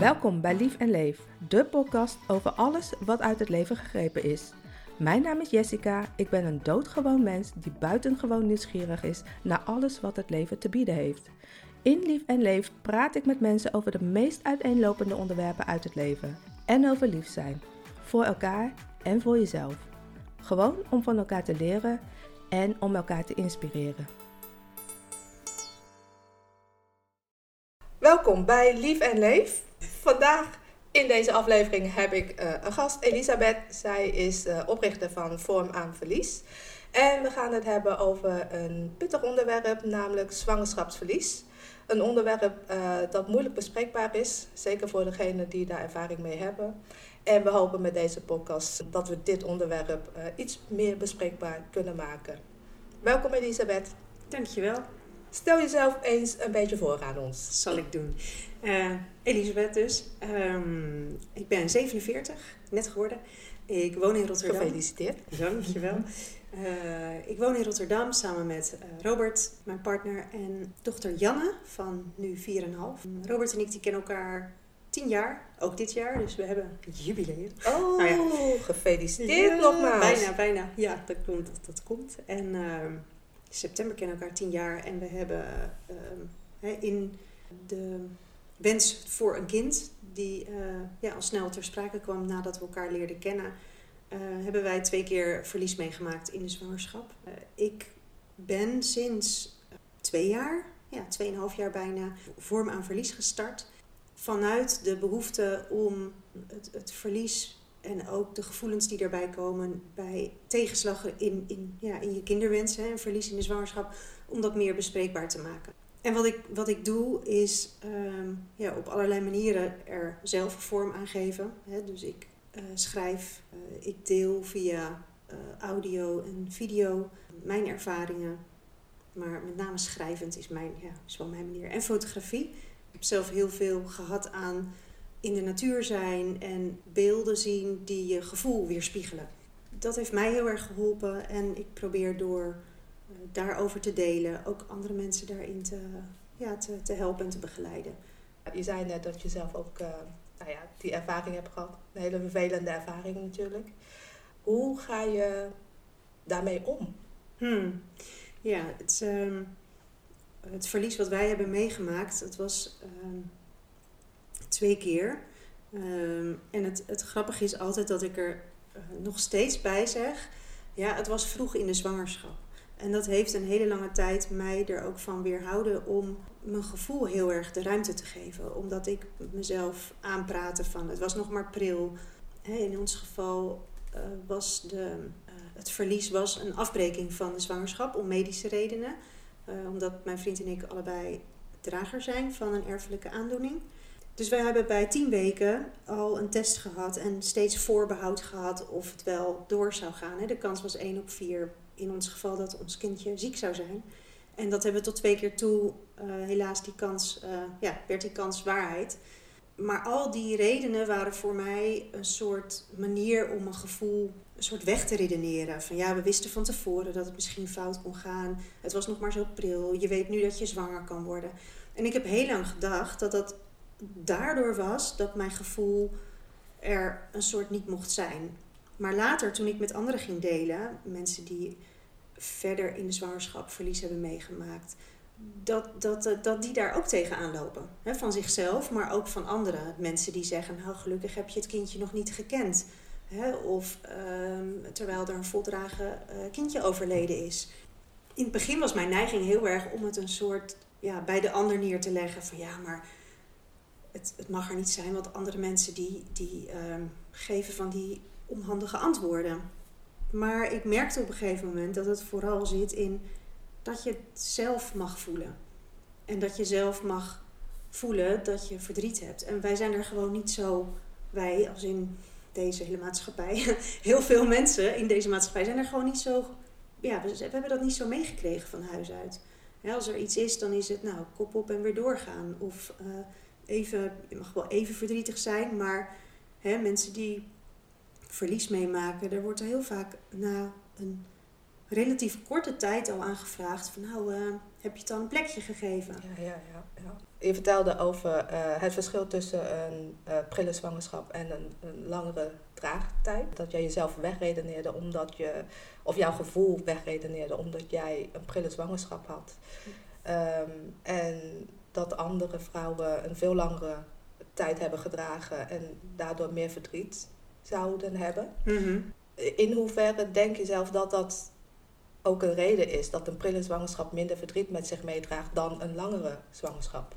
Welkom bij Lief en Leef, de podcast over alles wat uit het leven gegrepen is. Mijn naam is Jessica, ik ben een doodgewoon mens die buitengewoon nieuwsgierig is naar alles wat het leven te bieden heeft. In Lief en Leef praat ik met mensen over de meest uiteenlopende onderwerpen uit het leven en over lief zijn. Voor elkaar en voor jezelf. Gewoon om van elkaar te leren en om elkaar te inspireren. Welkom bij Lief en Leef. Vandaag in deze aflevering heb ik uh, een gast, Elisabeth. Zij is uh, oprichter van Vorm aan Verlies. En we gaan het hebben over een pittig onderwerp, namelijk zwangerschapsverlies. Een onderwerp uh, dat moeilijk bespreekbaar is, zeker voor degenen die daar ervaring mee hebben. En we hopen met deze podcast dat we dit onderwerp iets meer bespreekbaar kunnen maken. Welkom Elisabeth. Dankjewel. Stel jezelf eens een beetje voor aan ons. Zal ik doen. Uh, Elisabeth dus. Um, ik ben 47, net geworden. Ik woon in Rotterdam. Gefeliciteerd. Dankjewel. Uh, ik woon in Rotterdam samen met uh, Robert, mijn partner, en dochter Janne van nu 4,5. Robert en ik die kennen elkaar 10 jaar, ook dit jaar, dus we hebben jubileum. Oh, nou ja. gefeliciteerd ja, nogmaals. Bijna, bijna. Ja, dat komt. Dat, dat komt. En ehm, september kennen elkaar 10 jaar en we hebben uh, in de wens voor een kind, die uh, ja, al snel ter sprake kwam nadat we elkaar leerden kennen, uh, hebben wij twee keer verlies meegemaakt in de zwangerschap. Uh, ik ben sinds twee jaar, ja, tweeënhalf jaar bijna, vorm aan verlies gestart. Vanuit de behoefte om het, het verlies en ook de gevoelens die daarbij komen bij tegenslag in, in, ja, in je kinderwens en verlies in de zwangerschap, om dat meer bespreekbaar te maken. En wat ik, wat ik doe is um, ja, op allerlei manieren er zelf vorm aan geven. Hè? Dus ik uh, schrijf, uh, ik deel via uh, audio en video mijn ervaringen. Maar met name schrijvend is, mijn, ja, is wel mijn manier. En fotografie. Ik heb zelf heel veel gehad aan in de natuur zijn en beelden zien die je gevoel weerspiegelen. Dat heeft mij heel erg geholpen en ik probeer door daarover te delen, ook andere mensen daarin te, ja, te, te helpen en te begeleiden. Je zei net dat je zelf ook uh, nou ja, die ervaring hebt gehad, een hele vervelende ervaring natuurlijk. Hoe ga je daarmee om? Hmm. Ja, het, um, het verlies wat wij hebben meegemaakt, dat was um, twee keer. Um, en het, het grappige is altijd dat ik er uh, nog steeds bij zeg, ja, het was vroeg in de zwangerschap. En dat heeft een hele lange tijd mij er ook van weerhouden om mijn gevoel heel erg de ruimte te geven. Omdat ik mezelf aanpraatte van het was nog maar pril. In ons geval uh, was de, uh, het verlies was een afbreking van de zwangerschap om medische redenen. Omdat mijn vriend en ik allebei drager zijn van een erfelijke aandoening. Dus wij hebben bij tien weken al een test gehad en steeds voorbehoud gehad of het wel door zou gaan. De kans was 1 op 4 in ons geval dat ons kindje ziek zou zijn. En dat hebben we tot twee keer toe, uh, helaas, die kans, uh, ja, werd die kans waarheid. Maar al die redenen waren voor mij een soort manier om een gevoel een soort weg te redeneren. Van ja, we wisten van tevoren dat het misschien fout kon gaan. Het was nog maar zo pril. Je weet nu dat je zwanger kan worden. En ik heb heel lang gedacht dat dat daardoor was dat mijn gevoel er een soort niet mocht zijn. Maar later, toen ik met anderen ging delen, mensen die verder in de zwangerschap verlies hebben meegemaakt, dat, dat, dat die daar ook tegenaan lopen. Van zichzelf, maar ook van anderen. Mensen die zeggen, nou gelukkig heb je het kindje nog niet gekend. Of um, terwijl er een voldragen uh, kindje overleden is. In het begin was mijn neiging heel erg om het een soort ja, bij de ander neer te leggen. Van ja, maar het, mag er niet zijn, want andere mensen die, die um, geven van die onhandige antwoorden. Maar ik merkte op een gegeven moment dat het vooral zit in dat je het zelf mag voelen. En dat je zelf mag voelen dat je verdriet hebt. En wij zijn er gewoon niet zo, wij als in deze hele maatschappij, heel veel mensen in deze maatschappij zijn er gewoon niet zo, ja, we, hebben dat niet zo meegekregen van huis uit. Als er iets is, dan is het nou kop op en weer doorgaan. Of uh, even, je mag wel even verdrietig zijn, maar hè, mensen die verlies meemaken, daar wordt er heel vaak na een relatief korte tijd al aangevraagd van nou, eh, heb je het al een plekje gegeven? Ja, ja, ja. ja. Je vertelde over eh, het verschil tussen een uh, prille zwangerschap en een, een, langere draagtijd. Dat jij jezelf wegredeneerde omdat je, of jouw gevoel wegredeneerde omdat jij een prille zwangerschap had. Ehm, en dat andere vrouwen een veel langere tijd hebben gedragen en daardoor meer verdriet zouden hebben. Mhm. In hoeverre denk je zelf dat dat ook een reden is dat een prille zwangerschap minder verdriet met zich meedraagt dan een langere zwangerschap?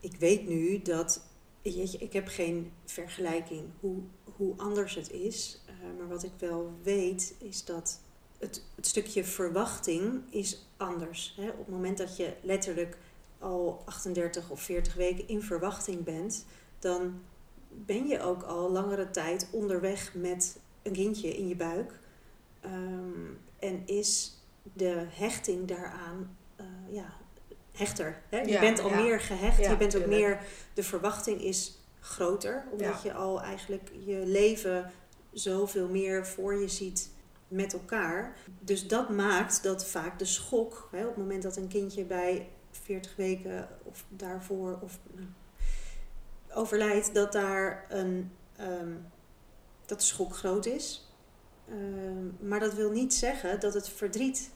Ik weet nu dat, ik heb geen vergelijking hoe, hoe anders het is, uh, maar wat ik wel weet is dat het, het stukje verwachting is anders. Hè? Op het moment dat je letterlijk al 38 of 40 weken in verwachting bent, dan ben je ook al langere tijd onderweg met een kindje in je buik. Ehm, en is de hechting daaraan uh, ja, hechter. Hè? Je bent al meer gehecht, je bent ook meer, de verwachting is groter, omdat je al eigenlijk je leven zoveel meer voor je ziet met elkaar. Dus dat maakt dat vaak de schok, hè, op het moment dat een kindje bij 40 weken of daarvoor of nou, overlijdt, dat daar een ehm, dat de schok groot is. Ehm, maar dat wil niet zeggen dat het verdriet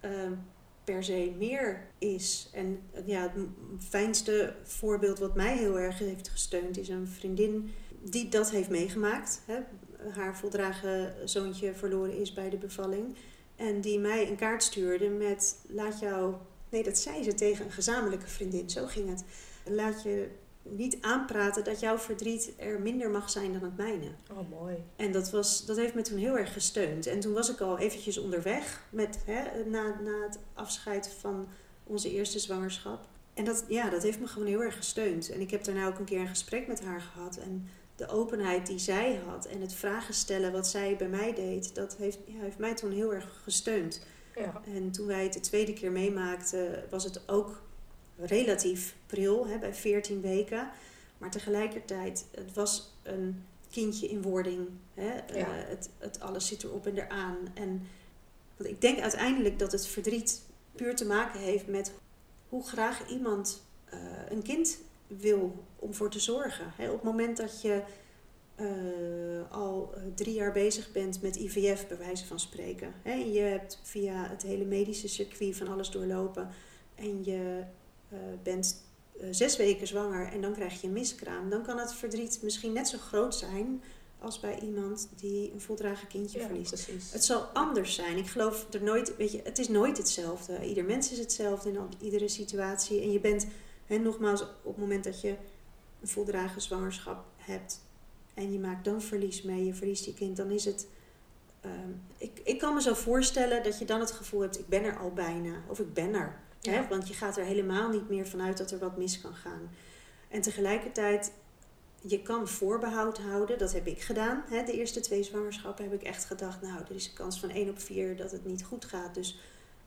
ehm, per se meer is. En ja, het fijnste voorbeeld wat mij heel erg heeft gesteund is een vriendin die dat heeft meegemaakt. Hè. Haar voldragen zoontje verloren is bij de bevalling. En die mij een kaart stuurde met laat jou. Nee, dat zei ze tegen een gezamenlijke vriendin. Zo ging het. Laat je niet aanpraten dat jouw verdriet er minder mag zijn dan het mijne. Oh, mooi. En dat, was, dat heeft me toen heel erg gesteund. En toen was ik al eventjes onderweg met, hè, na, na het afscheid van onze eerste zwangerschap. En dat, ja, dat heeft me gewoon heel erg gesteund. En ik heb daarna ook een keer een gesprek met haar gehad. En de openheid die zij had en het vragen stellen wat zij bij mij deed, dat heeft, ja, heeft mij toen heel erg gesteund. Ja. En toen wij het de tweede keer meemaakten, was het ook relatief pril, hè, bij 14 weken. Maar tegelijkertijd, het was een kindje in wording. Hè? Eh, het, het alles zit erop en eraan. En want ik denk uiteindelijk dat het verdriet puur te maken heeft met hoe graag iemand uh, een kind wil om voor te zorgen. Hè? Op het moment dat je uh, al drie jaar bezig bent met IVF, bij wijze van spreken. Hè? Je hebt via het hele medische circuit van alles doorlopen. En je uh, bent uh, zes weken zwanger en dan krijg je een miskraam, dan kan het verdriet misschien net zo groot zijn als bij iemand die een voldragen kindje ja, verliest. Precies. Het zal anders zijn. Ik geloof er nooit, weet je, het is nooit hetzelfde. Ieder mens is hetzelfde in iedere situatie. En je bent, hè, nogmaals, op het moment dat je een voldragen zwangerschap hebt en je maakt dan verlies mee, je verliest je kind, dan is het. Um, ik, ik kan me zo voorstellen dat je dan het gevoel hebt: ik ben er al bijna, of ik ben er. Hè? Want je gaat er helemaal niet meer vanuit dat er wat mis kan gaan. En tegelijkertijd, je kan voorbehoud houden. Dat heb ik gedaan. Hè? De eerste twee zwangerschappen heb ik echt gedacht... nou, er is een kans van 1 op 4 dat het niet goed gaat. Dus,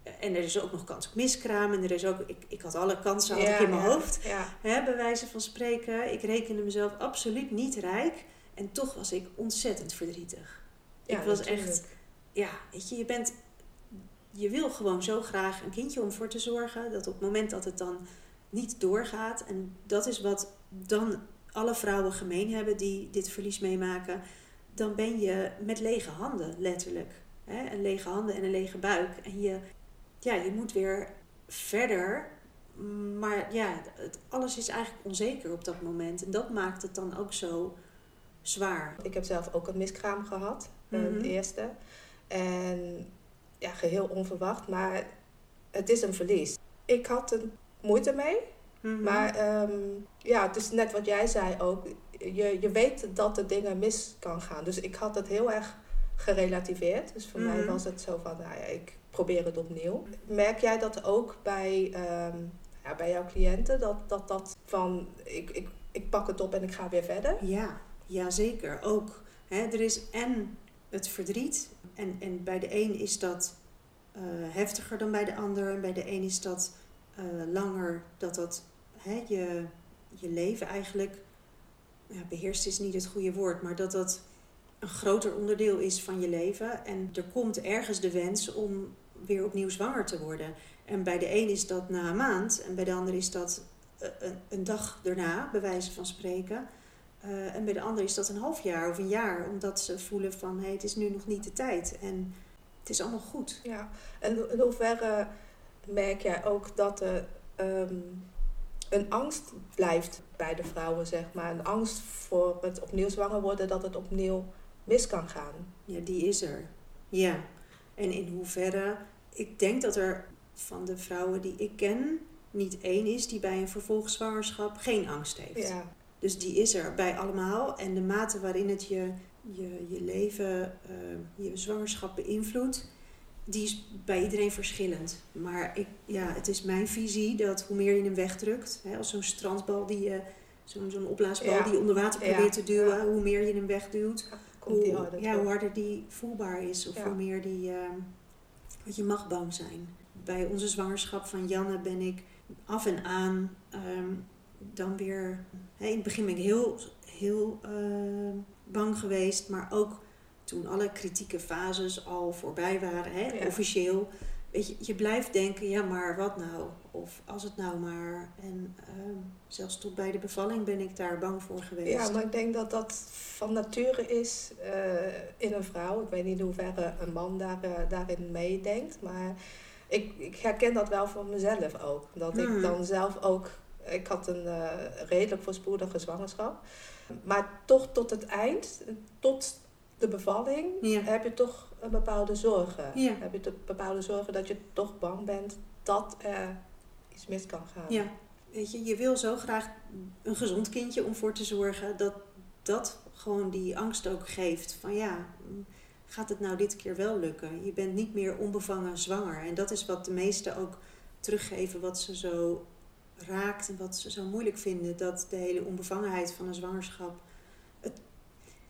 eh, en er is ook nog kans op miskraam. En er is ook, ik, ik had alle kansen had ik in mijn hoofd. Hè, bij wijze van spreken. Ik rekende mezelf absoluut niet rijk. En toch was ik ontzettend verdrietig. ik was echt... Ja, weet je, je bent je wil gewoon zo graag een kindje om voor te zorgen. Dat op het moment dat het dan niet doorgaat. En dat is wat dan alle vrouwen gemeen hebben die dit verlies meemaken. Dan ben je met lege handen, letterlijk. Hè? Een lege handen en een lege buik. En je, ja, je moet weer verder. Maar ja, het, alles is eigenlijk onzeker op dat moment. En dat maakt het dan ook zo zwaar. Ik heb zelf ook een miskraam gehad, mm -hmm. de eerste. En ja, geheel onverwacht, maar het is een verlies. Ik had er moeite mee, Mhm. maar ehm, ja, het is net wat jij zei ook. Je, je weet dat er dingen mis kan gaan. Dus ik had het heel erg gerelativeerd. Dus voor mij Mhm. was het zo van, nou ja, ik probeer het opnieuw. Merk jij dat ook bij, ehm, ja, bij jouw cliënten? Dat dat, dat van, ik, ik, ik pak het op en ik ga weer verder? Ja, ja zeker. Ook. Er is en het verdriet. En, en bij de een is dat eh, heftiger dan bij de ander. En bij de een is dat eh, langer. Dat dat je, je leven eigenlijk... Ja, beheerst is niet het goede woord. Maar dat dat een groter onderdeel is van je leven. En er komt ergens de wens om weer opnieuw zwanger te worden. En bij de een is dat na een maand en bij de ander is dat eh, een, een dag daarna, bij wijze van spreken. Uh, en bij de ander is dat een half jaar of een jaar, omdat ze voelen van hé, hey, het is nu nog niet de tijd. En het is allemaal goed. Ja, en in hoeverre merk jij ook dat er um, een angst blijft bij de vrouwen, zeg maar. Een angst voor het opnieuw zwanger worden, dat het opnieuw mis kan gaan. Ja, die is er. Ja. En in hoeverre, ik denk dat er van de vrouwen die ik ken, niet één is die bij een vervolgzwangerschap geen angst heeft. Ja. Dus die is er bij allemaal. En de mate waarin het je, je, je leven, uh, je zwangerschap beïnvloedt, die is bij iedereen verschillend. Maar ik, ja, het is mijn visie dat hoe meer je hem wegdrukt, hè, als zo'n strandbal die je, zo'n zo'n opblaasbal die je onder water probeert te duwen, hoe meer je hem wegduwt, hoe, harder, ja, hoe harder die voelbaar is. Of hoe meer die, uh, wat je mag bang zijn. Bij onze zwangerschap van Janne ben ik af en aan um, dan weer. In het begin ben ik heel, heel uh, bang geweest, maar ook toen alle kritieke fases al voorbij waren, hè, officieel. Weet je, je blijft denken, ja, maar wat nou? Of als het nou maar. En uh, zelfs tot bij de bevalling ben ik daar bang voor geweest. Ja, maar ik denk dat dat van nature is uh, in een vrouw. Ik weet niet hoe ver een man daar, uh, daarin meedenkt. Maar ik, ik herken dat wel van mezelf ook. Dat ik hmm. dan zelf ook. Ik had een uh, redelijk voorspoedige zwangerschap. Maar toch tot het eind, tot de bevalling, heb je toch een bepaalde zorgen. Heb je een bepaalde zorgen dat je toch bang bent dat er iets mis kan gaan. Ja, weet je, je wil zo graag een gezond kindje om voor te zorgen dat dat gewoon die angst ook geeft. Van ja, gaat het nou dit keer wel lukken? Je bent niet meer onbevangen zwanger. En dat is wat de meesten ook teruggeven, wat ze zo raakt en wat ze zo moeilijk vinden. Dat de hele onbevangenheid van een zwangerschap. Het,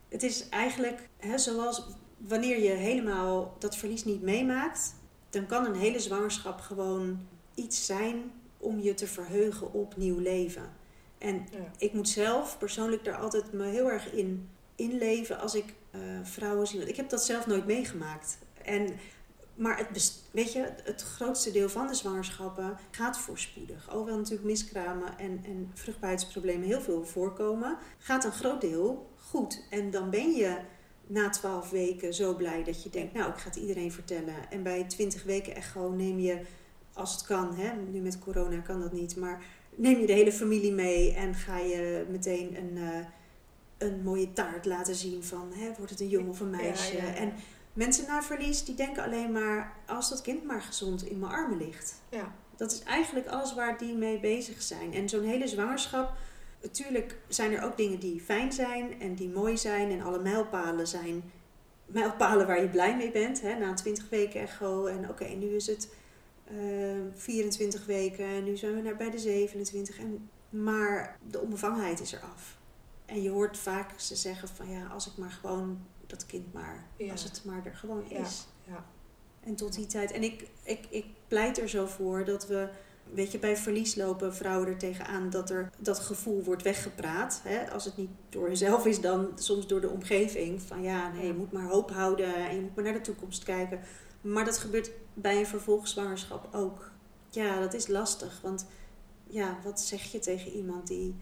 het is eigenlijk hè, zoals wanneer je helemaal dat verlies niet meemaakt, dan kan een hele zwangerschap gewoon iets zijn om je te verheugen op nieuw leven. En ik moet zelf persoonlijk daar altijd me heel erg in inleven als ik uh, vrouwen zie. Ik heb dat zelf nooit meegemaakt. En, maar het, weet je, het grootste deel van de zwangerschappen gaat voorspoedig. Alhoewel natuurlijk miskramen en, en vruchtbaarheidsproblemen heel veel voorkomen, gaat een groot deel goed. En dan ben je na twaalf weken zo blij dat je denkt, nou, ik ga het iedereen vertellen. En bij twintig weken echo neem je, als het kan, hè, nu met corona kan dat niet, maar neem je de hele familie mee en ga je meteen een, uh, een mooie taart laten zien van, hè, wordt het een jongen of een meisje? En mensen na verlies, die denken alleen maar, als dat kind maar gezond in mijn armen ligt. Ja. Dat is eigenlijk alles waar die mee bezig zijn. En zo'n hele zwangerschap natuurlijk zijn er ook dingen die fijn zijn en die mooi zijn. En alle mijlpalen zijn mijlpalen waar je blij mee bent. Hè? Na 20 weken echo. En oké, nu is het uh, ehm, 24 weken. En nu zijn we naar bij de 27. En, maar de onbevangenheid is er af. En je hoort vaak ze zeggen van ja, als ik maar gewoon dat kind maar, als het maar er gewoon is. Ja. En tot die tijd. En ik, ik, ik pleit er zo voor dat we weet je, bij verlies lopen vrouwen er tegenaan dat er dat gevoel wordt weggepraat. Hè? Als het niet door jezelf is, dan soms door de omgeving. Van ja, nee, je moet maar hoop houden en je moet maar naar de toekomst kijken. Maar dat gebeurt bij een vervolgzwangerschap ook. Ja, dat is lastig. Want ja, wat zeg je tegen iemand die,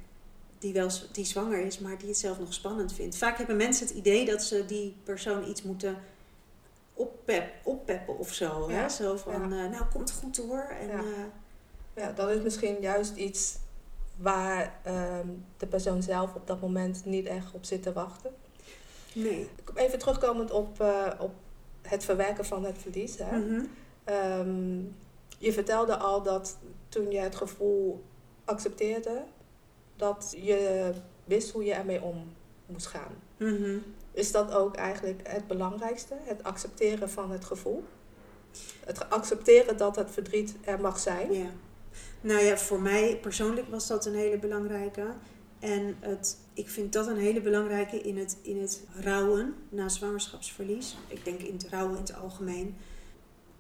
die wel die zwanger is, maar die het zelf nog spannend vindt? Vaak hebben mensen het idee dat ze die persoon iets moeten oppep, oppeppen of zo. Hè? Zo van, uh, nou komt goed hoor. En, ja. Uh, ja, dat is misschien juist iets waar ehm, de persoon zelf op dat moment niet echt op zit te wachten. Nee. Even terugkomend op, uh, op het verwerken van het verlies. Hè. Mhm. Ehm, je vertelde al dat toen je het gevoel accepteerde, dat je wist hoe je ermee om moest gaan. Mhm. Is dat ook eigenlijk het belangrijkste, het accepteren van het gevoel? Het accepteren dat het verdriet er mag zijn. Ja. Nou ja, voor mij persoonlijk was dat een hele belangrijke. En het, ik vind dat een hele belangrijke in het, in het rouwen na zwangerschapsverlies. Ik denk in het rouwen in het algemeen.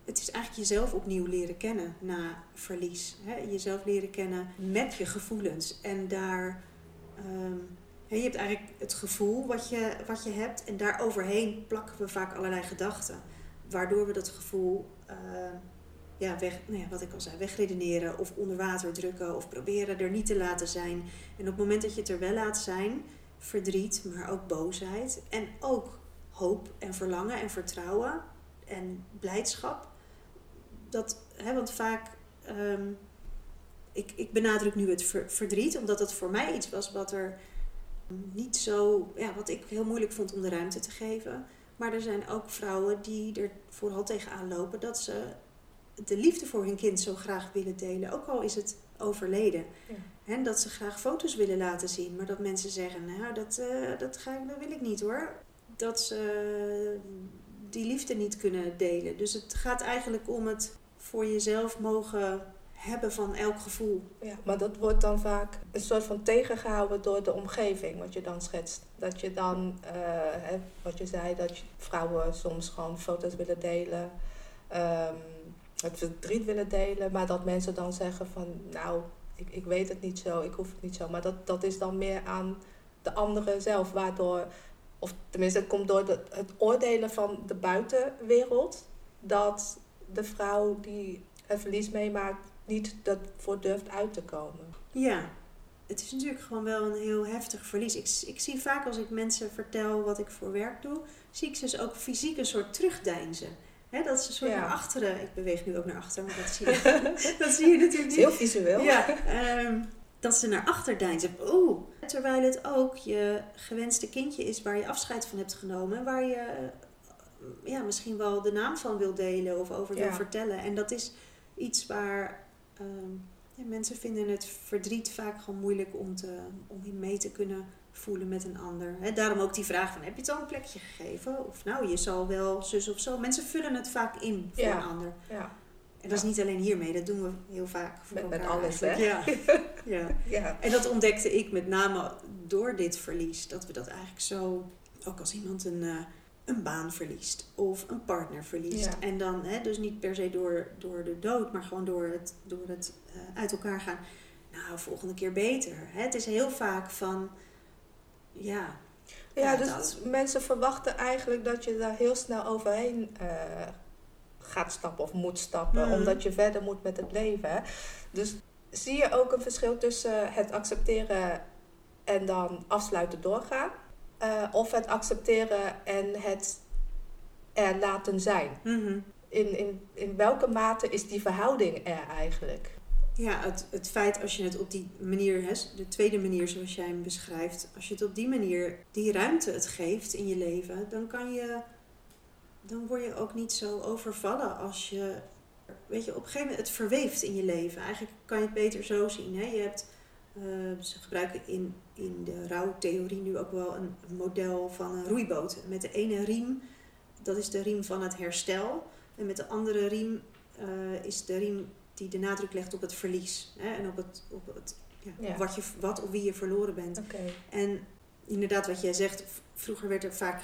Het is eigenlijk jezelf opnieuw leren kennen na verlies. Hè? Jezelf leren kennen met je gevoelens. En daar, um, je hebt eigenlijk het gevoel wat je, wat je hebt en daar overheen plakken we vaak allerlei gedachten. Waardoor we dat gevoel, uh, ja, weg, nou ja, wat ik al zei, wegredeneren of onder water drukken of proberen er niet te laten zijn. En op het moment dat je het er wel laat zijn, verdriet, maar ook boosheid en ook hoop en verlangen en vertrouwen en blijdschap. Dat, hè, want vaak, um, ik, ik benadruk nu het verdriet, omdat het voor mij iets was wat er niet zo, ja, wat ik heel moeilijk vond om de ruimte te geven. Maar er zijn ook vrouwen die er vooral tegenaan lopen dat ze de liefde voor hun kind zo graag willen delen, ook al is het overleden. Ja. En dat ze graag foto's willen laten zien, maar dat mensen zeggen: Nou, dat, uh, dat, ga ik, dat wil ik niet hoor. Dat ze die liefde niet kunnen delen. Dus het gaat eigenlijk om het voor jezelf mogen hebben van elk gevoel. Ja, maar dat wordt dan vaak een soort van tegengehouden door de omgeving, wat je dan schetst. Dat je dan, uh, hè, wat je zei, dat vrouwen soms gewoon foto's willen delen, um, het verdriet willen delen, maar dat mensen dan zeggen van, nou, ik, ik weet het niet zo, ik hoef het niet zo. Maar dat, dat is dan meer aan de anderen zelf, waardoor, of tenminste, het komt door het oordelen van de buitenwereld, dat de vrouw die het verlies meemaakt, niet dat voor durft uit te komen. Ja, het is natuurlijk gewoon wel een heel heftig verlies. Ik, ik zie vaak als ik mensen vertel wat ik voor werk doe, zie ik ze dus ook fysiek een soort terugdeinzen. He, dat is een soort naar achteren. Ik beweeg nu ook naar achteren, maar dat zie je, dat zie je natuurlijk niet. Heel visueel. Ja, um, dat ze naar achter deinzen. Oeh. Terwijl het ook je gewenste kindje is waar je afscheid van hebt genomen. Waar je ja, misschien wel de naam van wil delen of over wil vertellen. En dat is iets waar Ehm, ja, mensen vinden het verdriet vaak gewoon moeilijk om, te, om in mee te kunnen voelen met een ander. daarom ook die vraag van, heb je het al een plekje gegeven? Of nou, je zal wel zus of zo. Mensen vullen het vaak in voor een ander. Ja. En dat is niet alleen hiermee, dat doen we heel vaak voor met, met alles, hè? Ja. ja. ja. En dat ontdekte ik met name door dit verlies. Dat we dat eigenlijk zo, ook als iemand een... Uh, een baan verliest of een partner verliest. En dan, hè, dus niet per se door, door de dood, maar gewoon door het, door het uh, uit elkaar gaan. Nou, volgende keer beter. Hè? Het is heel vaak van, ja. Ja, dus mensen verwachten eigenlijk dat je daar heel snel overheen uh, gaat stappen of moet stappen, mhm. omdat je verder moet met het leven. Dus zie je ook een verschil tussen het accepteren en dan afsluiten doorgaan? Uh, of het accepteren en het er laten zijn. Mhm. in, in, in welke mate is die verhouding er eigenlijk? Ja, het, het feit als je het op die manier, hè, de tweede manier zoals jij hem beschrijft, als je het op die manier die ruimte het geeft in je leven, dan kan je, dan word je ook niet zo overvallen als je, weet je, op een gegeven moment het verweeft in je leven. Eigenlijk kan je het beter zo zien. Hè? Je hebt ze gebruiken in, in de rouwtheorie nu ook wel een model van een roeiboot. Met de ene riem, dat is de riem van het herstel. En met de andere riem uh, is de riem die de nadruk legt op het verlies. Hè? En op, het, op, het, ja, Wat, je, wat of wie je verloren bent. Okay. En inderdaad, wat jij zegt, vroeger werd er vaak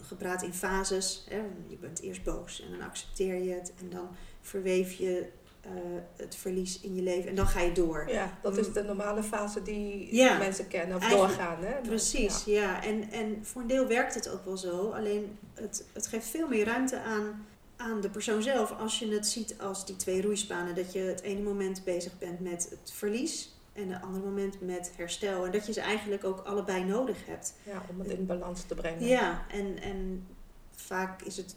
gepraat in fases. Hè? Je bent eerst boos en dan accepteer je het. En dan verweef je uh, het verlies in je leven. En dan ga je door. Ja, dat is mm. de normale fase die mensen kennen of doorgaan. Hè? Precies, ja. ja. En, en voor een deel werkt het ook wel zo. Alleen het, het geeft veel meer ruimte aan, aan de persoon zelf. Als je het ziet als die twee roeispanen. Dat je het ene moment bezig bent met het verlies. En het andere moment met herstel. En dat je ze eigenlijk ook allebei nodig hebt. Ja, om het in balans te brengen. Ja, en, en vaak is het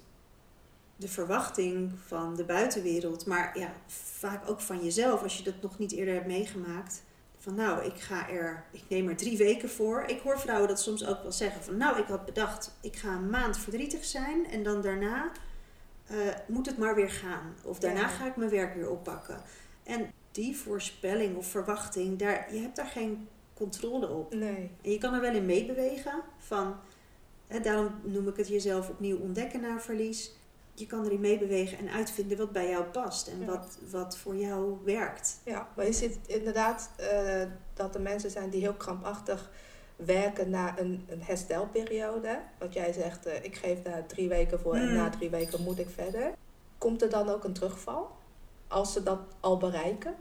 de verwachting van de buitenwereld, maar ja, vaak ook van jezelf als je dat nog niet eerder hebt meegemaakt. Van nou, ik ga er, ik neem er drie weken voor. Ik hoor vrouwen dat soms ook wel zeggen van nou, ik had bedacht, ik ga een maand verdrietig zijn en dan daarna uh, moet het maar weer gaan. Of daarna ga ik mijn werk weer oppakken. En die voorspelling of verwachting, daar, je hebt daar geen controle op. Nee. En je kan er wel in meebewegen van, hè, daarom noem ik het jezelf opnieuw ontdekken naar verlies je kan erin meebewegen en uitvinden wat bij jou past en wat, wat voor jou werkt. Ja, maar je ziet inderdaad uh, dat er mensen zijn die heel krampachtig werken naar een, een herstelperiode. Wat jij zegt, uh, ik geef daar drie weken voor en na mm. drie weken moet ik verder. Komt er dan ook een terugval als ze dat al bereiken?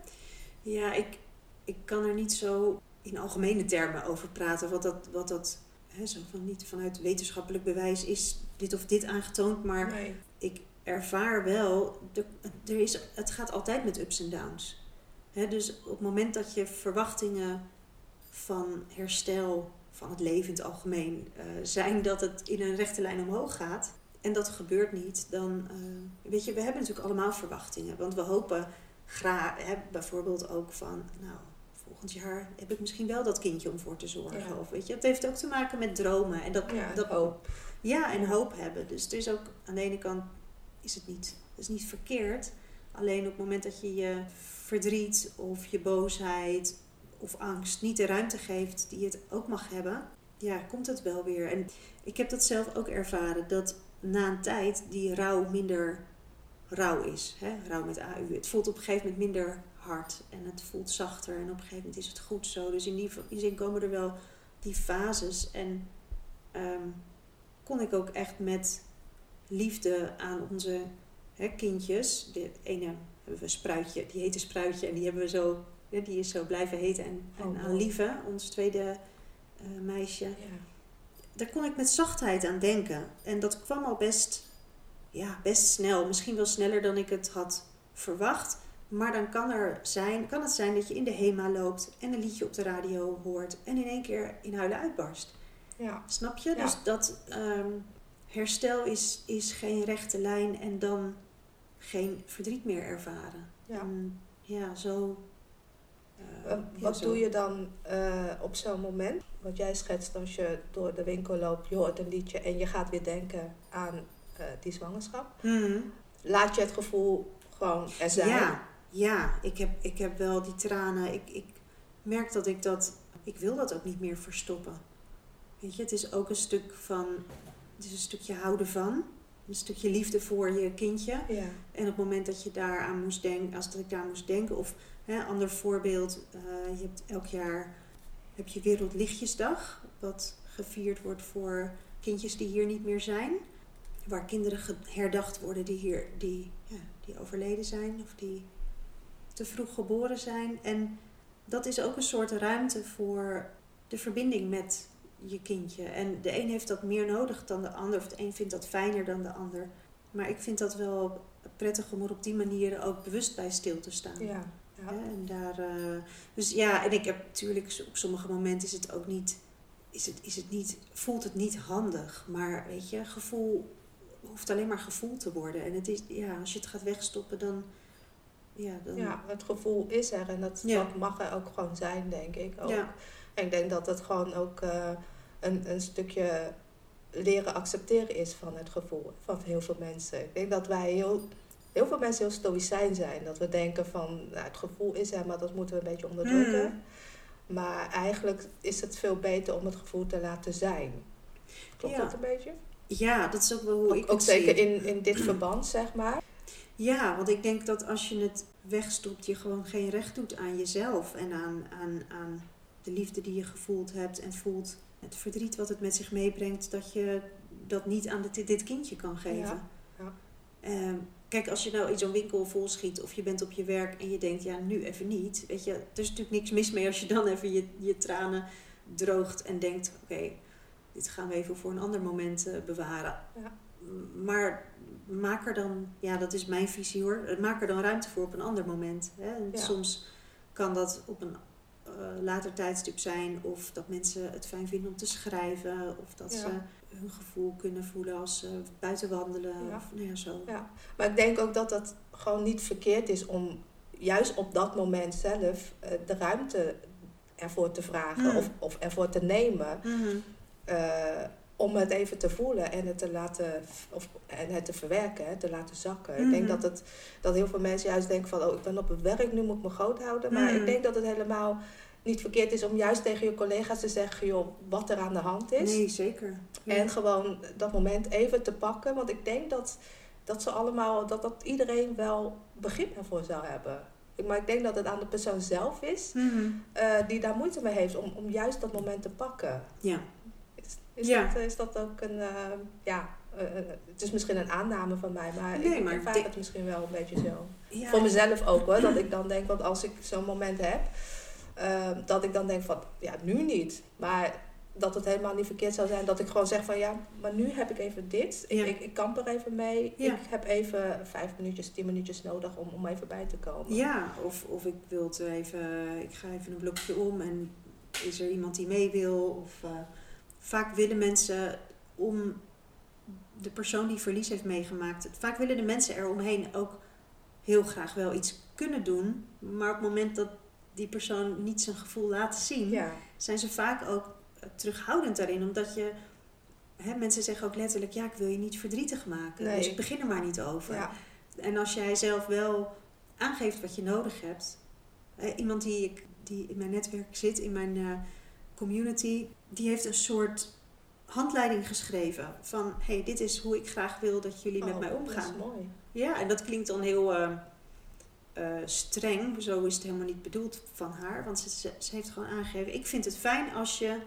Ja, ik, ik kan er niet zo in algemene termen over praten. Wat dat, wat dat hè, zo van niet vanuit wetenschappelijk bewijs is dit of dit aangetoond. Maar Nee. Ik ervaar wel, de, er is, het gaat altijd met ups en downs. Hè, dus op het moment dat je verwachtingen van herstel van het leven in het algemeen eh, zijn dat het in een rechte lijn omhoog gaat. En dat gebeurt niet, dan eh, weet je, we hebben natuurlijk allemaal verwachtingen. Want we hopen graag, bijvoorbeeld ook van, nou, volgend jaar heb ik misschien wel dat kindje om voor te zorgen. Ja. Of weet je, het heeft ook te maken met dromen. En dat, Ja, dat, hoop. ja, en hoop hebben. Dus het is ook aan de ene kant is het niet, het is niet verkeerd. Alleen op het moment dat je je verdriet of je boosheid of angst niet de ruimte geeft die het ook mag hebben, ja, komt het wel weer. En ik heb dat zelf ook ervaren, dat na een tijd die rouw minder rauw is. Hè? Rouw met AU. Het voelt op een gegeven moment minder hard en het voelt zachter en op een gegeven moment is het goed zo. Dus in die, in die zin komen er wel die fases en ehm, kon ik ook echt met liefde aan onze hè, kindjes. De ene hebben we Spruitje, die heette Spruitje en die hebben we zo, die is zo blijven heten. En, en Oh, aan. Lieve, ons tweede eh, meisje, Ja. daar kon ik met zachtheid aan denken. En dat kwam al best, ja, best snel. Misschien wel sneller dan ik het had verwacht. Maar dan kan, er zijn, kan het zijn dat je in de HEMA loopt en een liedje op de radio hoort en in één keer in huilen uitbarst. Ja. Snap je? Ja. Dus dat ehm, herstel is, is geen rechte lijn en dan geen verdriet meer ervaren. Ja. En ja, zo. eh, Eh, ja, wat zo. doe je dan eh, op zo'n moment? Wat jij schetst als je door de winkel loopt, je hoort een liedje en je gaat weer denken aan eh, die zwangerschap. Mhm. Laat je het gevoel gewoon er zijn. Ja, ja ik, heb, ik heb wel die tranen. Ik, ik merk dat ik dat. Ik wil dat ook niet meer verstoppen. Weet je, het is ook een stuk van. Het is een stukje houden van. Een stukje liefde voor je kindje. Ja. En op het moment dat je daaraan moest denken, als dat ik daar moest denken, of hè, ander voorbeeld, eh, je hebt elk jaar heb je Wereldlichtjesdag, wat gevierd wordt voor kindjes die hier niet meer zijn. Waar kinderen herdacht worden die hier die, ja, die overleden zijn of die te vroeg geboren zijn. En dat is ook een soort ruimte voor de verbinding met je kindje. En de een heeft dat meer nodig dan de ander, of de een vindt dat fijner dan de ander. Maar ik vind dat wel prettig om er op die manier ook bewust bij stil te staan. Ja. Ja. En daar, eh, dus ja, en ik heb natuurlijk op sommige momenten is het ook niet, is het, is het niet, voelt het niet handig. Maar weet je, gevoel hoeft alleen maar gevoel te worden. En het is, ja, als je het gaat wegstoppen, dan, ja, dan, Ja, het gevoel is er en dat, Ja. dat mag er ook gewoon zijn, denk ik. Ook. Ja. En ik denk dat het gewoon ook eh, een, een stukje leren accepteren is van het gevoel van heel veel mensen. Ik denk dat wij heel, heel veel mensen heel stoïcijn zijn. Dat we denken van nou, het gevoel is er, maar dat moeten we een beetje onderdrukken. Mhm. Maar eigenlijk is het veel beter om het gevoel te laten zijn. Klopt Ja. dat een beetje? ja, dat is ook wel hoe ik Ook, ook het zeker zie. in, in dit verband, zeg maar. Ja, want ik denk dat als je het wegstopt, je gewoon geen recht doet aan jezelf en aan, aan, aan de liefde die je gevoeld hebt en voelt, het verdriet wat het met zich meebrengt, dat je dat niet aan dit, dit kindje kan geven. Ja, ja. Ehm, kijk, als je nou in zo'n winkel vol schiet of je bent op je werk en je denkt, ja, nu even niet. Weet je, er is natuurlijk niks mis mee als je dan even je, je tranen droogt en denkt, oké, dit gaan we even voor een ander moment eh, bewaren. Ja. Maar maak er dan, ja, dat is mijn visie hoor, maak er dan ruimte voor op een ander moment. Hè? Ja. Soms kan dat op een eh, later tijdstip zijn of dat mensen het fijn vinden om te schrijven of dat Ja. ze hun gevoel kunnen voelen als ze buiten wandelen Ja. of nou ja, zo. Ja, maar ik denk ook dat het gewoon niet verkeerd is om juist op dat moment zelf eh, de ruimte ervoor te vragen Mm. of, of ervoor te nemen. Mhm. eh, om het even te voelen en het te laten of, en het te verwerken, hè, te laten zakken. Ik denk Mhm. dat, het, dat heel veel mensen juist denken van oh, ik ben op het werk, nu moet ik me groot houden. Maar Mhm. ik denk dat het helemaal niet verkeerd is om juist tegen je collega's te zeggen joh, wat er aan de hand is. Nee, zeker. Ja. En gewoon dat moment even te pakken. Want ik denk dat, dat ze allemaal, dat, dat iedereen wel begrip ervoor zou hebben. Ik- Maar ik denk dat het aan de persoon zelf is Mhm. eh, die daar moeite mee heeft om, om juist dat moment te pakken. Ja. Is, Ja. dat, is dat ook een, eh, ja, eh, eh, het is misschien een aanname van mij, maar Nee, ik maar ervaar het misschien wel een beetje zo. ja. Voor mezelf ook hoor, dat ik dan denk, want als ik zo'n moment heb, Ehm, dat ik dan denk van, ja, nu niet. Maar dat het helemaal niet verkeerd zou zijn dat ik gewoon zeg van ja, maar nu heb ik even dit. Ik, Ja. ik, ik kamp er even mee. Ja. Ik heb even vijf minuutjes, tien minuutjes nodig om, om even bij te komen. Ja, of, of ik wil even, ik ga even een blokje om en is er iemand die mee wil? Of, eh, vaak willen mensen om de persoon die verlies heeft meegemaakt, vaak willen de mensen eromheen ook heel graag wel iets kunnen doen, maar op het moment dat die persoon niet zijn gevoel laat zien, Ja. zijn ze vaak ook eh, terughoudend daarin, omdat je, hè, mensen zeggen ook letterlijk, ja, ik wil je niet verdrietig maken, Nee. dus ik begin er maar niet over. Ja. En als jij zelf wel aangeeft wat je nodig hebt. eh, iemand die, ik, die in mijn netwerk zit, in mijn eh, community, die heeft een soort handleiding geschreven. Van hé, hey, dit is hoe ik graag wil dat jullie met Oh, mij Dat omgaan. is mooi. Ja, en dat klinkt dan heel eh, eh, streng. Zo is het helemaal niet bedoeld van haar. Want ze, ze, heeft gewoon aangegeven: ik vind het fijn als je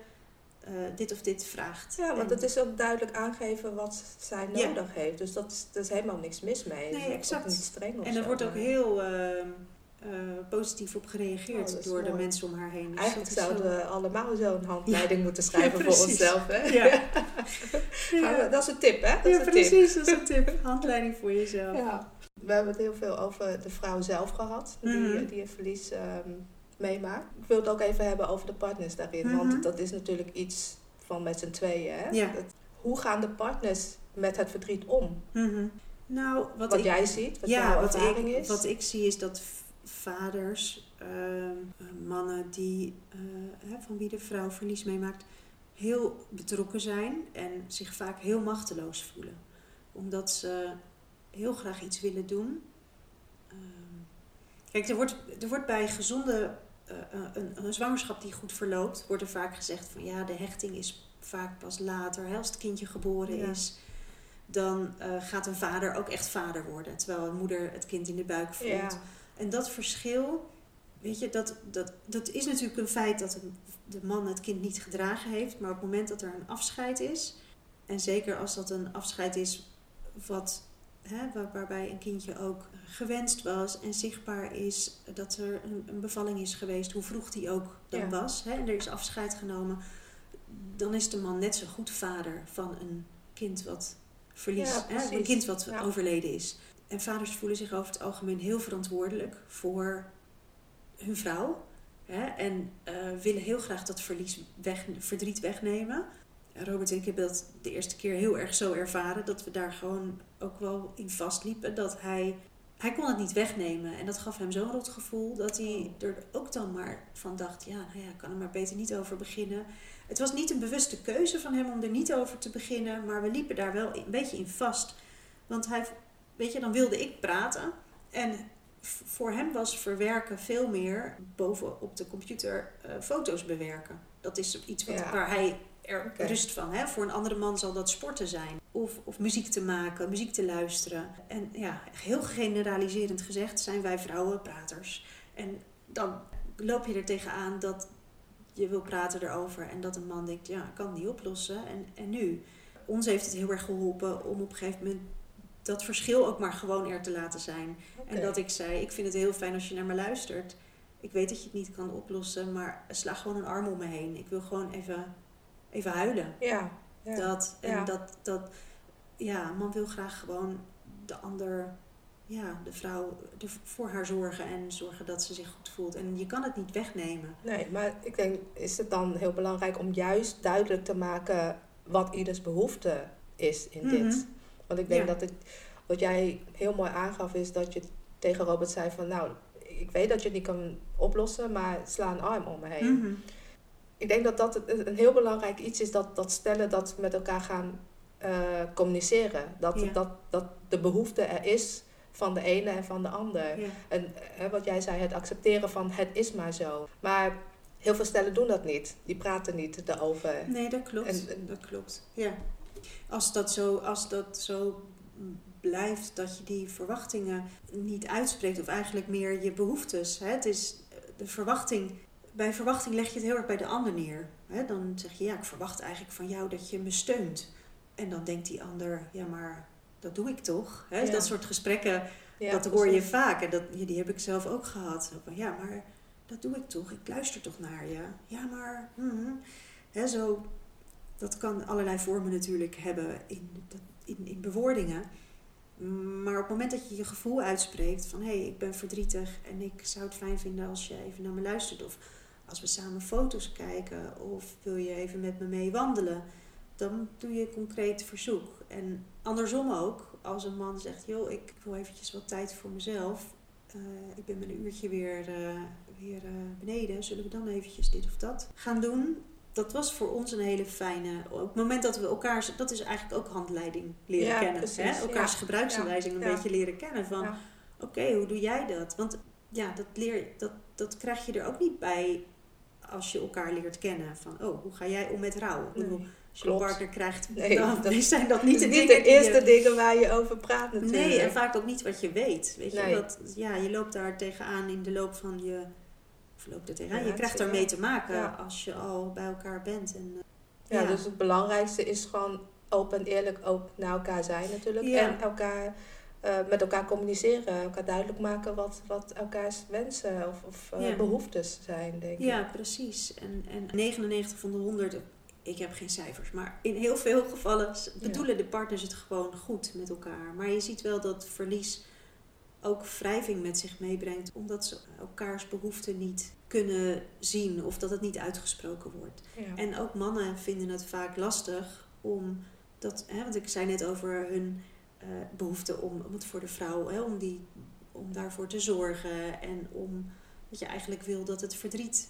eh, dit of dit vraagt. Ja, want En- het is ook duidelijk aangegeven wat zij Ja. nodig heeft. Dus dat is, er is helemaal niks mis mee. Nee, exact. niet streng of En er zo, wordt ook heel eh, positief op gereageerd Oh, is door de mensen om haar heen. Dus Eigenlijk is zouden heel- we allemaal zo'n handleiding moeten schrijven voor onszelf. Hè? Ja. We- Dat is een tip, hè? Dat is ja, een tip. precies. Dat is een tip. Handleiding voor jezelf. Ja. We hebben het heel veel over de vrouw zelf gehad, die, Mhm. die een verlies ehm, meemaakt. Ik wil het ook even hebben over de partners daarin, Mhm. want dat is natuurlijk iets van met z'n tweeën. Hè? Dat- hoe gaan de partners met het verdriet om? Mhm. Nou, wat, Wat, ik, jij ziet, wat ja, jouw wat ervaring ik, is. wat ik zie is dat vaders, ehm, eh, mannen die, eh, van wie de vrouw verlies meemaakt, heel betrokken zijn en zich vaak heel machteloos voelen. Omdat ze heel graag iets willen doen. Ehm, kijk, er wordt, er wordt bij gezonde, eh, een, een zwangerschap die goed verloopt, wordt er vaak gezegd van ja, de hechting is vaak pas later, hè, als het kindje geboren Ja. is dan gaat een vader ook echt vader worden. Terwijl een moeder het kind in de buik voelt. ja. En dat verschil, weet je, dat, dat, dat is natuurlijk een feit dat de man het kind niet gedragen heeft. Maar op het moment dat er een afscheid is, en zeker als dat een afscheid is wat, hè, waar- waarbij een kindje ook gewenst was en zichtbaar is dat er een, een bevalling is geweest, hoe vroeg die ook dan Ja. was, hè, en er is afscheid genomen, dan is de man net zo goed vader van een kind wat verlies, Ja, hè, een kind wat Ja. overleden is. En vaders voelen zich over het algemeen heel verantwoordelijk voor hun vrouw. Hè, en eh, willen heel graag dat verlies weg, verdriet wegnemen. Robert en ik hebben dat de eerste keer heel erg zo ervaren. Dat we daar gewoon ook wel in vastliepen. Dat hij, hij kon het niet wegnemen. En dat gaf hem zo'n rot gevoel. Dat hij er ook dan maar van dacht. Ja, nou ja, ik kan er maar beter niet over beginnen. Het was niet een bewuste keuze van hem om er niet over te beginnen. Maar we liepen daar wel een beetje in vast. Want hij, weet je, dan wilde ik praten. En voor hem was verwerken veel meer boven op de computer eh, foto's bewerken. Dat is iets wat, Ja. waar hij er rust van. Hè? Voor een andere man zal dat sporten zijn. Of, of muziek te maken, muziek te luisteren. En ja, heel generaliserend gezegd zijn wij vrouwen praters. En dan loop je er tegenaan dat je wil praten erover. En dat een man denkt, ja, ik kan het niet oplossen. En, en nu? Ons heeft het heel erg geholpen om op een gegeven moment dat verschil ook maar gewoon er te laten zijn. En dat ik zei, ik vind het heel fijn als je naar me luistert. Ik weet dat je het niet kan oplossen, maar sla gewoon een arm om me heen. Ik wil gewoon even, even huilen. Ja. ja. Dat, en Ja. dat, dat, ja, man wil graag gewoon de ander, ja, de vrouw er voor haar zorgen en zorgen dat ze zich goed voelt. En je kan het niet wegnemen. Nee, maar ik denk, is het dan heel belangrijk om juist duidelijk te maken wat ieders behoefte is in Mhm. dit. Want ik denk Ja. dat het, wat jij heel mooi aangaf, is dat je tegen Robert zei van, nou, ik weet dat je het niet kan oplossen, maar sla een arm om me heen. Mhm. Ik denk dat dat een heel belangrijk iets is, dat, dat stellen dat met elkaar gaan eh, communiceren. Dat, Ja. dat, dat de behoefte er is van de ene en van de ander. Ja. En hè, wat jij zei, het accepteren van het is maar zo. Maar heel veel stellen doen dat niet. Die praten niet erover. Nee, dat klopt. En- dat klopt. Ja. Als dat zo, als dat zo blijft dat je die verwachtingen niet uitspreekt, of eigenlijk meer je behoeftes. Hè? Het is de verwachting. Bij verwachting leg je het heel erg bij de ander neer. Hè? Dan zeg je, ja, ik verwacht eigenlijk van jou dat je me steunt. En dan denkt die ander, ja, maar dat doe ik toch? Hè? Ja. Dat soort gesprekken Ja, dat hoor je vaak en dat, die heb ik zelf ook gehad. Ja, maar dat doe ik toch. Ik luister toch naar je. Ja, maar... hmm. Hè, zo, dat kan allerlei vormen natuurlijk hebben in, in, in bewoordingen. Maar op het moment dat je je gevoel uitspreekt van... hé, hey, ik ben verdrietig en ik zou het fijn vinden als je even naar me luistert... of als we samen foto's kijken of wil je even met me mee wandelen... dan doe je een concreet verzoek. En andersom ook, als een man zegt... joh, ik wil eventjes wat tijd voor mezelf... Uh, ik ben met een uurtje weer, uh, weer uh, beneden. Zullen we dan eventjes dit of dat gaan doen? Dat was voor ons een hele fijne. Op het moment dat we elkaar. Dat is eigenlijk ook handleiding leren Ja, kennen. precies, Hè? Elkaars ja. gebruiksaanwijzing een beetje leren kennen. Van oké, hoe doe jij dat? Want ja, dat, leer, dat, dat krijg je er ook niet bij als je elkaar leert kennen. Van oh, hoe ga jij om met rouw? Nee, als je een partner krijgt, Nee, dan dat- zijn dat Niet, de niet dingen de die je- eerste dingen waar je over praat natuurlijk. Nee, en vaak ook niet wat je weet. Weet je, Nee. dat, ja, je loopt daar tegenaan in de loop van je. Je krijgt daarmee te maken Ja. als je al bij elkaar bent. En, eh, Ja, Ja. dus het belangrijkste is gewoon open en eerlijk ook naar elkaar zijn natuurlijk. Ja. En elkaar, eh, met elkaar communiceren. Elkaar duidelijk maken wat, wat elkaars wensen of, of eh, Ja. behoeftes zijn, denk ik. Ja, precies. En, en 99 van de 100, ik heb geen cijfers, maar in heel veel gevallen bedoelen de partners het gewoon goed met elkaar. Maar je ziet wel dat verlies ook wrijving met zich meebrengt, omdat ze elkaars behoeften niet kunnen zien of dat het niet uitgesproken wordt. Ja. En ook mannen vinden het vaak lastig om dat, hè, want ik zei net over hun eh, behoefte om, om het voor de vrouw, hè, om, die, om daarvoor te zorgen en om dat je eigenlijk wil dat het verdriet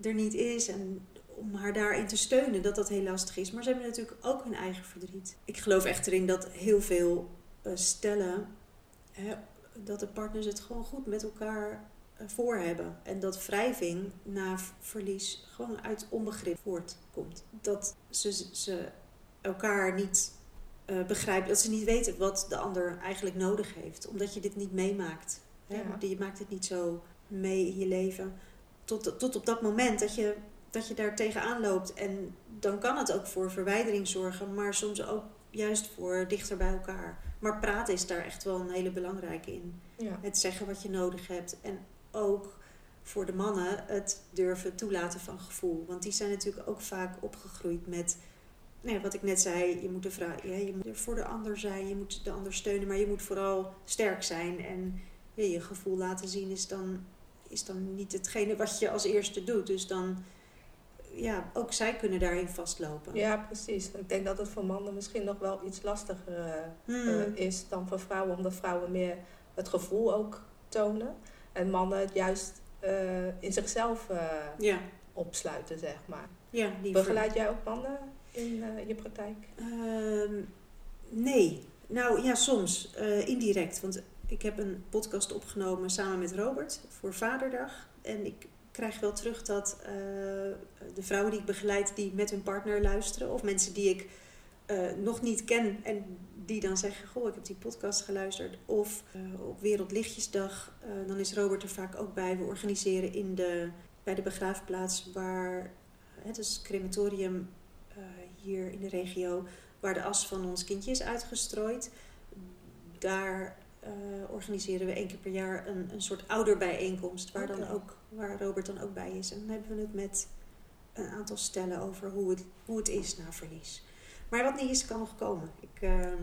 er niet is en om haar daarin te steunen, dat dat heel lastig is. Maar ze hebben natuurlijk ook hun eigen verdriet. Ik geloof echter in dat heel veel eh, stellen, hè, dat de partners het gewoon goed met elkaar voor hebben. En dat wrijving na verlies gewoon uit onbegrip voortkomt. Dat ze, ze elkaar niet eh, begrijpen, dat ze niet weten wat de ander eigenlijk nodig heeft. Omdat je dit niet meemaakt. Hè? Ja. Je maakt het niet zo mee in je leven. Tot, tot op dat moment dat je, dat je daar tegenaan loopt. En dan kan het ook voor verwijdering zorgen, maar soms ook juist voor dichter bij elkaar. Maar praten is daar echt wel een hele belangrijke in Ja. het zeggen wat je nodig hebt. En ook voor de mannen het durven toelaten van gevoel. Want die zijn natuurlijk ook vaak opgegroeid met, nou ja, wat ik net zei, je moet, de vrouw, ja, je moet er voor de ander zijn, je moet de ander steunen, maar je moet vooral sterk zijn. En ja, je gevoel laten zien is dan, is dan niet hetgene wat je als eerste doet. Dus dan, ja, ook zij kunnen daarin vastlopen. ja, precies. Ik denk dat het voor mannen misschien nog wel iets lastiger eh, Hmm. eh, is dan voor vrouwen. Omdat vrouwen meer het gevoel ook tonen. En mannen het juist eh, in zichzelf eh, ja, opsluiten, zeg maar. ja, Begeleid jij ook mannen in eh, je praktijk? Ehm, nee. Nou ja, soms. indirect. Want ik heb een podcast opgenomen samen met Robert voor Vaderdag. En ik krijg wel terug dat de vrouwen die ik begeleid, die met hun partner luisteren. Of mensen die ik nog niet ken en die dan zeggen, goh, ik heb die podcast geluisterd. Of eh, op Wereldlichtjesdag, eh, dan is Robert er vaak ook bij. We organiseren in de, bij de begraafplaats waar, het is crematorium eh, hier in de regio, waar de as van ons kindje is uitgestrooid. Daar eh, organiseren we één keer per jaar een, een soort ouderbijeenkomst, waar, dan ook, waar Robert dan ook bij is. En dan hebben we het met een aantal stellen over hoe het, hoe het is na verlies. Maar wat niet is, kan nog komen. Ik, ehm,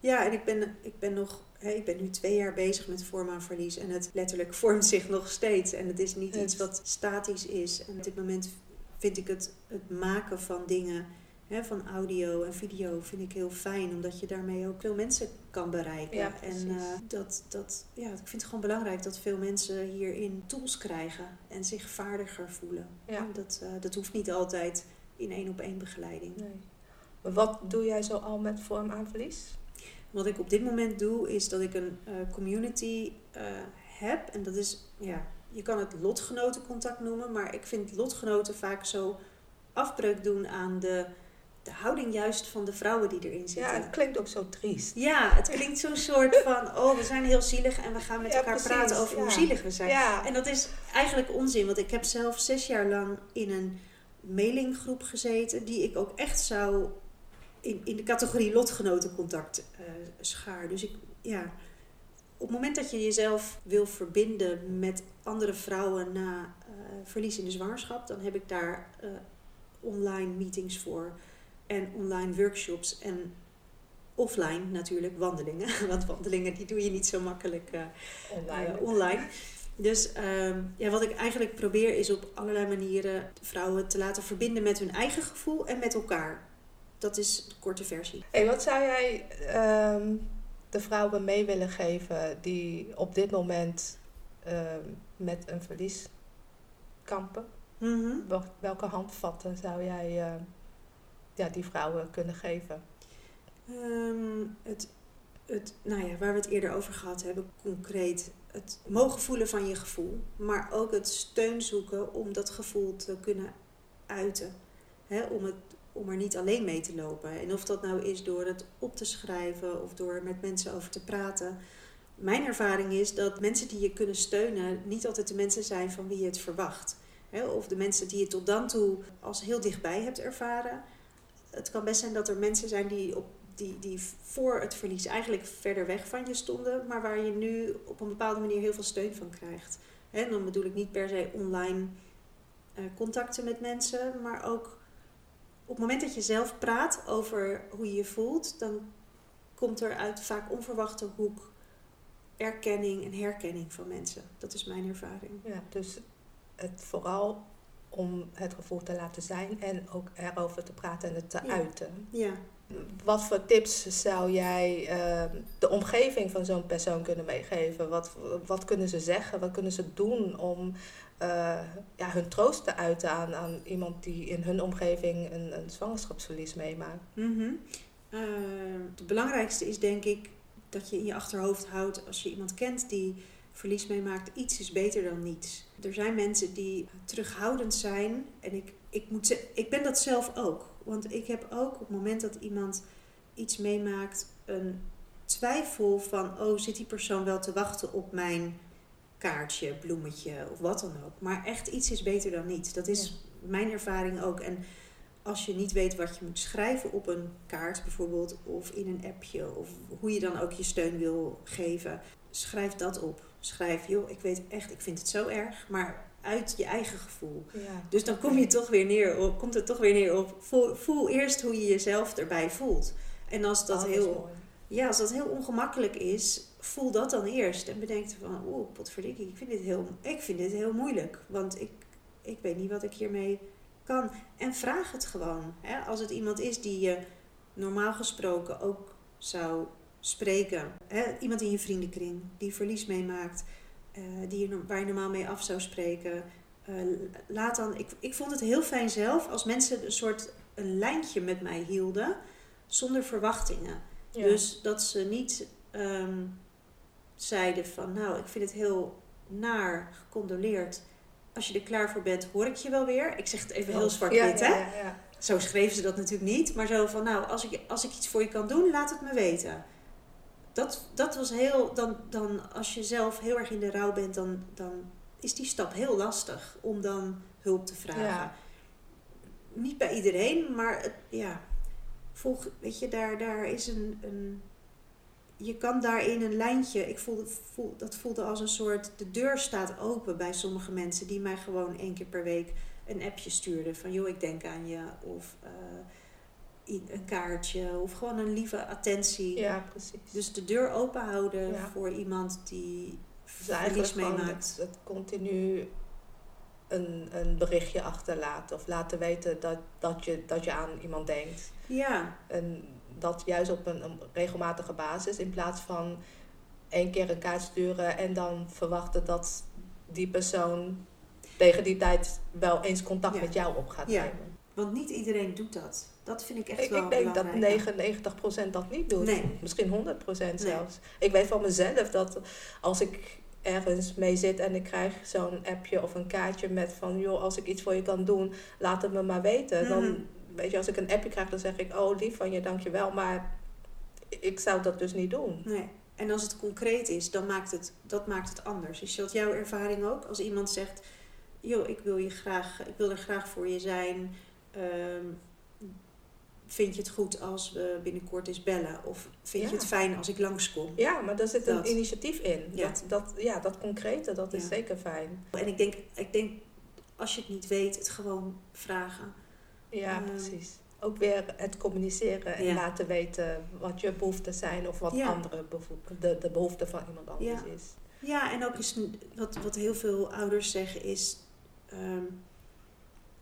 ja, en ik ben, ik ben nog. hè, ik ben nu twee jaar bezig met vorm aan verlies. En het letterlijk vormt zich nog steeds. En het is niet iets wat statisch is. En op dit moment vind ik het, het maken van dingen, hè, van audio en video, vind ik heel fijn. Omdat je daarmee ook veel mensen kan bereiken. Ja, en eh, dat, dat, ja, ik vind het gewoon belangrijk dat veel mensen hierin tools krijgen. En zich vaardiger voelen. Ja. Dat, eh, dat hoeft niet altijd in één op één begeleiding. Nee. Wat doe jij zo al met vorm aan verlies? Wat ik op dit moment doe, is dat ik een eh, community eh, heb. En dat is, ja, je kan het lotgenotencontact noemen, maar ik vind lotgenoten vaak zo afbreuk doen aan de, de houding juist van de vrouwen die erin Ja, zitten. het klinkt ook zo triest. Ja, het klinkt zo'n soort van, oh, we zijn heel zielig en we gaan met Ja, elkaar precies, praten over hoe ja. zielig we zijn. Ja, En dat is eigenlijk onzin, want ik heb zelf zes jaar lang in een mailinggroep gezeten, die ik ook echt zou in, in de categorie lotgenotencontact eh schaar. Dus ik, ja, op het moment dat je jezelf wil verbinden met andere vrouwen na uh, verlies in de zwangerschap, dan heb ik daar uh, online meetings voor en online workshops en offline natuurlijk wandelingen. Want wandelingen die doe je niet zo makkelijk online. online. Dus ehm, ja, wat ik eigenlijk probeer is op allerlei manieren vrouwen te laten verbinden met hun eigen gevoel en met elkaar. Dat is de korte versie. Hey, wat zou jij um, de vrouwen mee willen geven die op dit moment um, met een verlies kampen? Mm Welke handvatten zou jij uh, ja, die vrouwen kunnen geven? het, het, nou ja, waar we het eerder over gehad hebben, concreet het mogen voelen van je gevoel, maar ook het steun zoeken om dat gevoel te kunnen uiten. om, het, om er niet alleen mee te lopen. En of dat nou is door het op te schrijven of door met mensen over te praten. Mijn ervaring is dat mensen die je kunnen steunen niet altijd de mensen zijn van wie je het verwacht. of de mensen die je tot dan toe als heel dichtbij hebt ervaren. Het kan best zijn dat er mensen zijn die op die, die voor het verlies eigenlijk verder weg van je stonden, maar waar je nu op een bepaalde manier heel veel steun van krijgt. En dan bedoel ik niet per se online uh, contacten met mensen, maar ook op het moment dat je zelf praat over hoe je je voelt, dan komt er uit vaak onverwachte hoek erkenning en herkenning van mensen. Dat is mijn ervaring. Ja, dus het vooral om het gevoel te laten zijn en ook erover te praten en het te uiten. Ja, wat voor tips zou jij uh, de omgeving van zo'n persoon kunnen meegeven? Wat, wat kunnen ze zeggen? Wat kunnen ze doen om uh, ja, hun troost te uiten aan, aan iemand die in hun omgeving een, een zwangerschapsverlies meemaakt? -hmm. uh, het belangrijkste is denk ik dat je in je achterhoofd houdt als je iemand kent die verlies meemaakt, iets is beter dan niets. Er zijn mensen die terughoudend zijn en ik, ik, moet ik ben dat zelf ook. Want ik heb ook op het moment dat iemand iets meemaakt, een twijfel van: oh, zit die persoon wel te wachten op mijn kaartje, bloemetje of wat dan ook. Maar echt iets is beter dan niets. Dat is mijn ervaring ook. En als je niet weet wat je moet schrijven op een kaart bijvoorbeeld, of in een appje, of hoe je dan ook je steun wil geven, schrijf dat op. Schrijf, joh, ik weet echt, ik vind het zo erg, maar uit je eigen gevoel. Ja. Dus dan kom je toch weer neer op, komt het toch weer neer op, voel, voel eerst hoe je jezelf erbij voelt. En als dat, heel, ja, als dat heel ongemakkelijk is, voel dat dan eerst. En bedenk van, oh, potverdikkie, ik vind dit heel, ik vind dit heel moeilijk. Want ik, ik weet niet wat ik hiermee kan. En vraag het gewoon. Hè? Als het iemand is die je normaal gesproken ook zou spreken. Hè? Iemand in je vriendenkring die verlies meemaakt uh, die je, waar je normaal mee af zou spreken. Uh, laat dan, ik, ik vond het heel fijn zelf als mensen een soort een lijntje met mij hielden zonder verwachtingen. Dus dat ze niet um, zeiden van nou, ik vind het heel naar, gecondoleerd. Als je er klaar voor bent, hoor ik je wel weer. Ik zeg het even heel zwart-wit, ja, ja, ja, Zo schreven ze dat natuurlijk niet. Maar zo van, nou, als ik, als ik iets voor je kan doen, laat het me weten dat, dat was heel. Dan, dan als je zelf heel erg in de rouw bent, dan, dan is die stap heel lastig om dan hulp te vragen. Ja. Niet bij iedereen, maar het, ja. Volg, weet je, daar, daar is een, een. Je kan daarin een lijntje. Ik voelde, voel, dat voelde als een soort. De deur staat open bij sommige mensen die mij gewoon één keer per week een appje stuurden. Van joh, ik denk aan je. Of. Uh, een kaartje of gewoon een lieve attentie. Ja, precies. Dus de deur open houden voor iemand die dus verlies meemaakt. Het, het continu een, een berichtje achterlaten of laten weten dat, dat, je, dat je aan iemand denkt. Ja. En dat juist op een, een regelmatige basis in plaats van één keer een kaart sturen en dan verwachten dat die persoon tegen die tijd wel eens contact met jou op gaat ja. nemen. Want niet iedereen doet dat. Dat vind ik echt ik, wel Ik denk dat 99% dat niet doet. Nee. Misschien 100% zelfs. Ik weet van mezelf dat als ik ergens mee zit en ik krijg zo'n appje of een kaartje met van... joh, als ik iets voor je kan doen, laat het me maar weten. Dan, Mhm. weet je, als ik een appje krijg, dan zeg ik... oh, lief van je, dankjewel, maar ik zou dat dus niet doen. Nee. En als het concreet is, dan maakt het, dat maakt het anders. Is dat jouw ervaring ook? Als iemand zegt, joh, ik wil, je graag, ik wil er graag voor je zijn... ehm, vind je het goed als we binnenkort eens bellen? Of vind Ja. je het fijn als ik langskom? Ja, maar daar zit een Dat. initiatief in. Ja. Dat, dat, ja, dat concrete, dat is zeker fijn. En ik denk, ik denk, als je het niet weet, het gewoon vragen. Ja, Ehm. precies. Ook weer het communiceren en laten weten wat je behoeften zijn of wat andere de, de behoeften van iemand anders is. Ja, en ook een- wat, wat heel veel ouders zeggen is, ehm,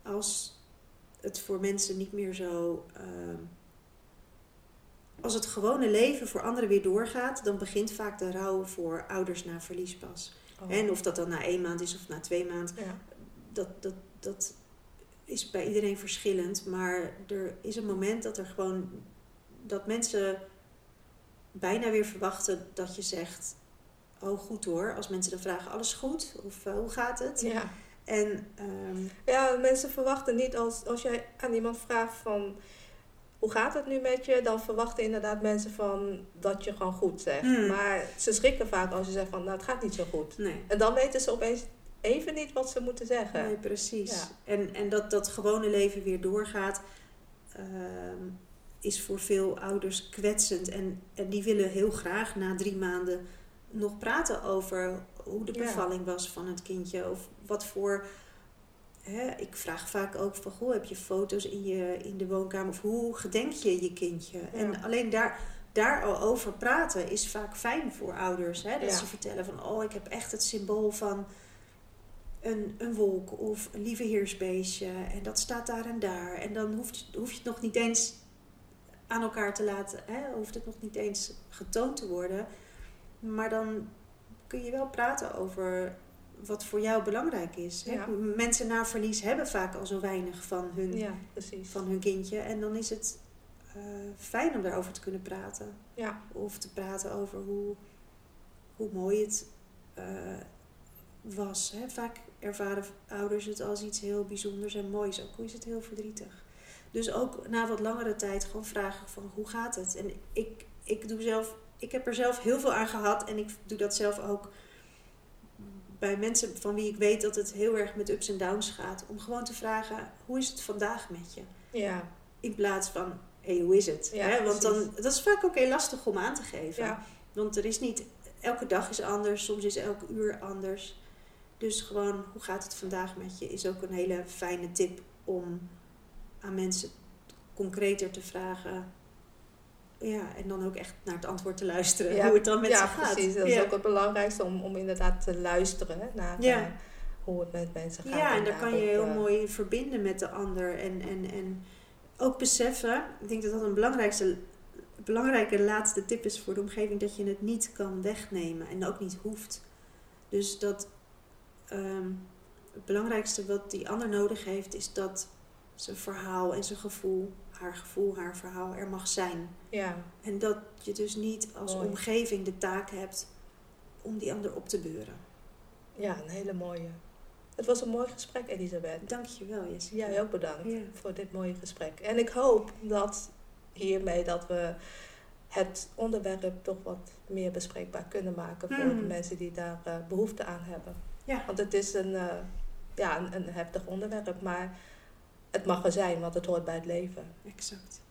als het voor mensen niet meer zo, ehm, als het gewone leven voor anderen weer doorgaat, dan begint vaak de rouw voor ouders na verlies pas. Oh. En of dat dan na één maand is of na twee maanden, ja. dat, dat, dat is bij iedereen verschillend. Maar er is een moment dat er gewoon dat mensen bijna weer verwachten dat je zegt. Oh, goed hoor. Als mensen dan vragen, alles goed? Of eh, hoe gaat het? Ja. En ehm, ja, mensen verwachten niet als, als jij aan iemand vraagt van hoe gaat het nu met je, dan verwachten inderdaad mensen van dat je gewoon goed zegt. Hmm. Maar ze schrikken vaak als je zegt van nou het gaat niet zo goed. nee. En dan weten ze opeens even niet wat ze moeten zeggen. Nee, precies. Ja. En, en dat dat gewone leven weer doorgaat, ehm, is voor veel ouders kwetsend. En, en die willen heel graag na drie maanden nog praten over hoe de bevalling was van het kindje. Of wat voor. Hè, ik vraag vaak ook van, goh, heb je foto's in, je, in de woonkamer? Of hoe gedenk je je kindje? En alleen daar, daar al over praten is vaak fijn voor ouders. Hè? Dat Ja. ze vertellen van, oh, ik heb echt het symbool van een, een wolk of een lieve heersbeestje. En dat staat daar en daar. En dan hoeft, hoef je het nog niet eens aan elkaar te laten. Hè? Hoeft het nog niet eens getoond te worden. Maar dan kun je wel praten over wat voor jou belangrijk is. Hè? Ja. Mensen na verlies hebben vaak al zo weinig van hun, Ja, van hun kindje. En dan is het eh, fijn om daarover te kunnen praten. Ja, Of te praten over hoe, hoe mooi het eh, was. Hè? Vaak ervaren ouders het als iets heel bijzonders en moois. Ook is het heel verdrietig. Dus ook na wat langere tijd gewoon vragen van hoe gaat het? En ik, ik, doe zelf, ik heb er zelf heel veel aan gehad. En ik doe dat zelf ook bij mensen van wie ik weet dat het heel erg met ups en downs gaat. Om gewoon te vragen, hoe is het vandaag met je? ja, In plaats van, hé, hey, hoe is het? Ja? Want dan, dat is vaak ook heel lastig om aan te geven. ja. Want er is niet, elke dag is anders, soms is elke uur anders. Dus gewoon, hoe gaat het vandaag met je, is ook een hele fijne tip om aan mensen concreter te vragen. Ja, en dan ook echt naar het antwoord te luisteren, Ja, hoe het dan met ja, ze gaat. precies. Dat ja. is ook het belangrijkste om, om inderdaad te luisteren naar Ja. eh, hoe het met mensen gaat. Ja, en daar kan je heel mooi verbinden met de ander. En, en, en ook beseffen, ik denk dat dat een belangrijkste, belangrijke laatste tip is voor de omgeving, dat je het niet kan wegnemen en ook niet hoeft. Dus dat ehm, het belangrijkste wat die ander nodig heeft, is dat zijn verhaal en zijn gevoel, haar gevoel, haar verhaal er mag zijn. Ja, En dat je dus niet als Mooi. omgeving de taak hebt om die ander op te beuren. ja, een hele mooie. Het was een mooi gesprek, Elisabeth. Dankjewel, Jessica. Jij ook bedankt Ja. voor dit mooie gesprek. En ik hoop dat hiermee dat we het onderwerp toch wat meer bespreekbaar kunnen maken voor de mensen die daar eh, behoefte aan hebben. Ja. Want het is een, eh, ja, een, een heftig onderwerp, maar het mag er zijn, want het hoort bij het leven. Exact.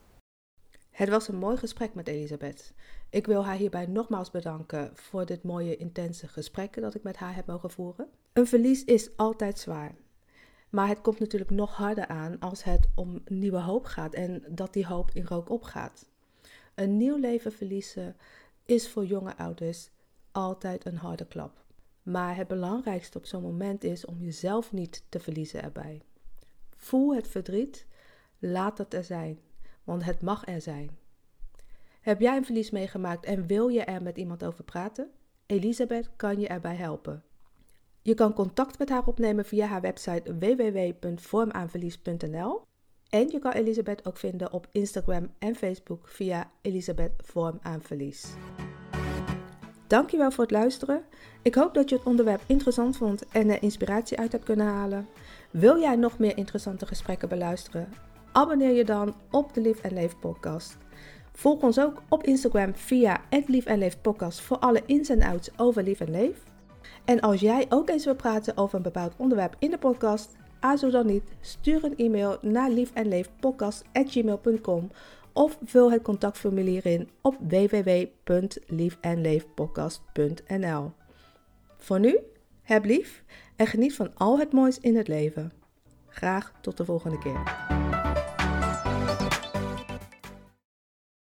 Het was een mooi gesprek met Elisabeth. Ik wil haar hierbij nogmaals bedanken voor dit mooie, intense gesprek dat ik met haar heb mogen voeren. Een verlies is altijd zwaar. Maar het komt natuurlijk nog harder aan als het om nieuwe hoop gaat en dat die hoop in rook opgaat. Een nieuw leven verliezen is voor jonge ouders altijd een harde klap. Maar het belangrijkste op zo'n moment is om jezelf niet te verliezen erbij. Voel het verdriet, laat het er zijn, want het mag er zijn. Heb jij een verlies meegemaakt en wil je er met iemand over praten? Elisabeth kan je erbij helpen. Je kan contact met haar opnemen via haar website www.vormaanverlies.nl en je kan Elisabeth ook vinden op Instagram en Facebook via Elisabeth Vorm aan Verlies. Dankjewel voor het luisteren. Ik hoop dat je het onderwerp interessant vond en er inspiratie uit hebt kunnen halen. Wil jij nog meer interessante gesprekken beluisteren? Abonneer je dan op de Lief en Leef podcast. Volg ons ook op Instagram via Lief en Leef podcast voor alle ins en outs over Lief en Leef. En als jij ook eens wil praten over een bepaald onderwerp in de podcast, Aarzel dan niet, stuur een e-mail naar liefenleefpodcast.gmail.com of vul het contactformulier in op www.liefenleefpodcast.nl. Voor nu, heb lief en geniet van al het moois in het leven. Graag tot de volgende keer.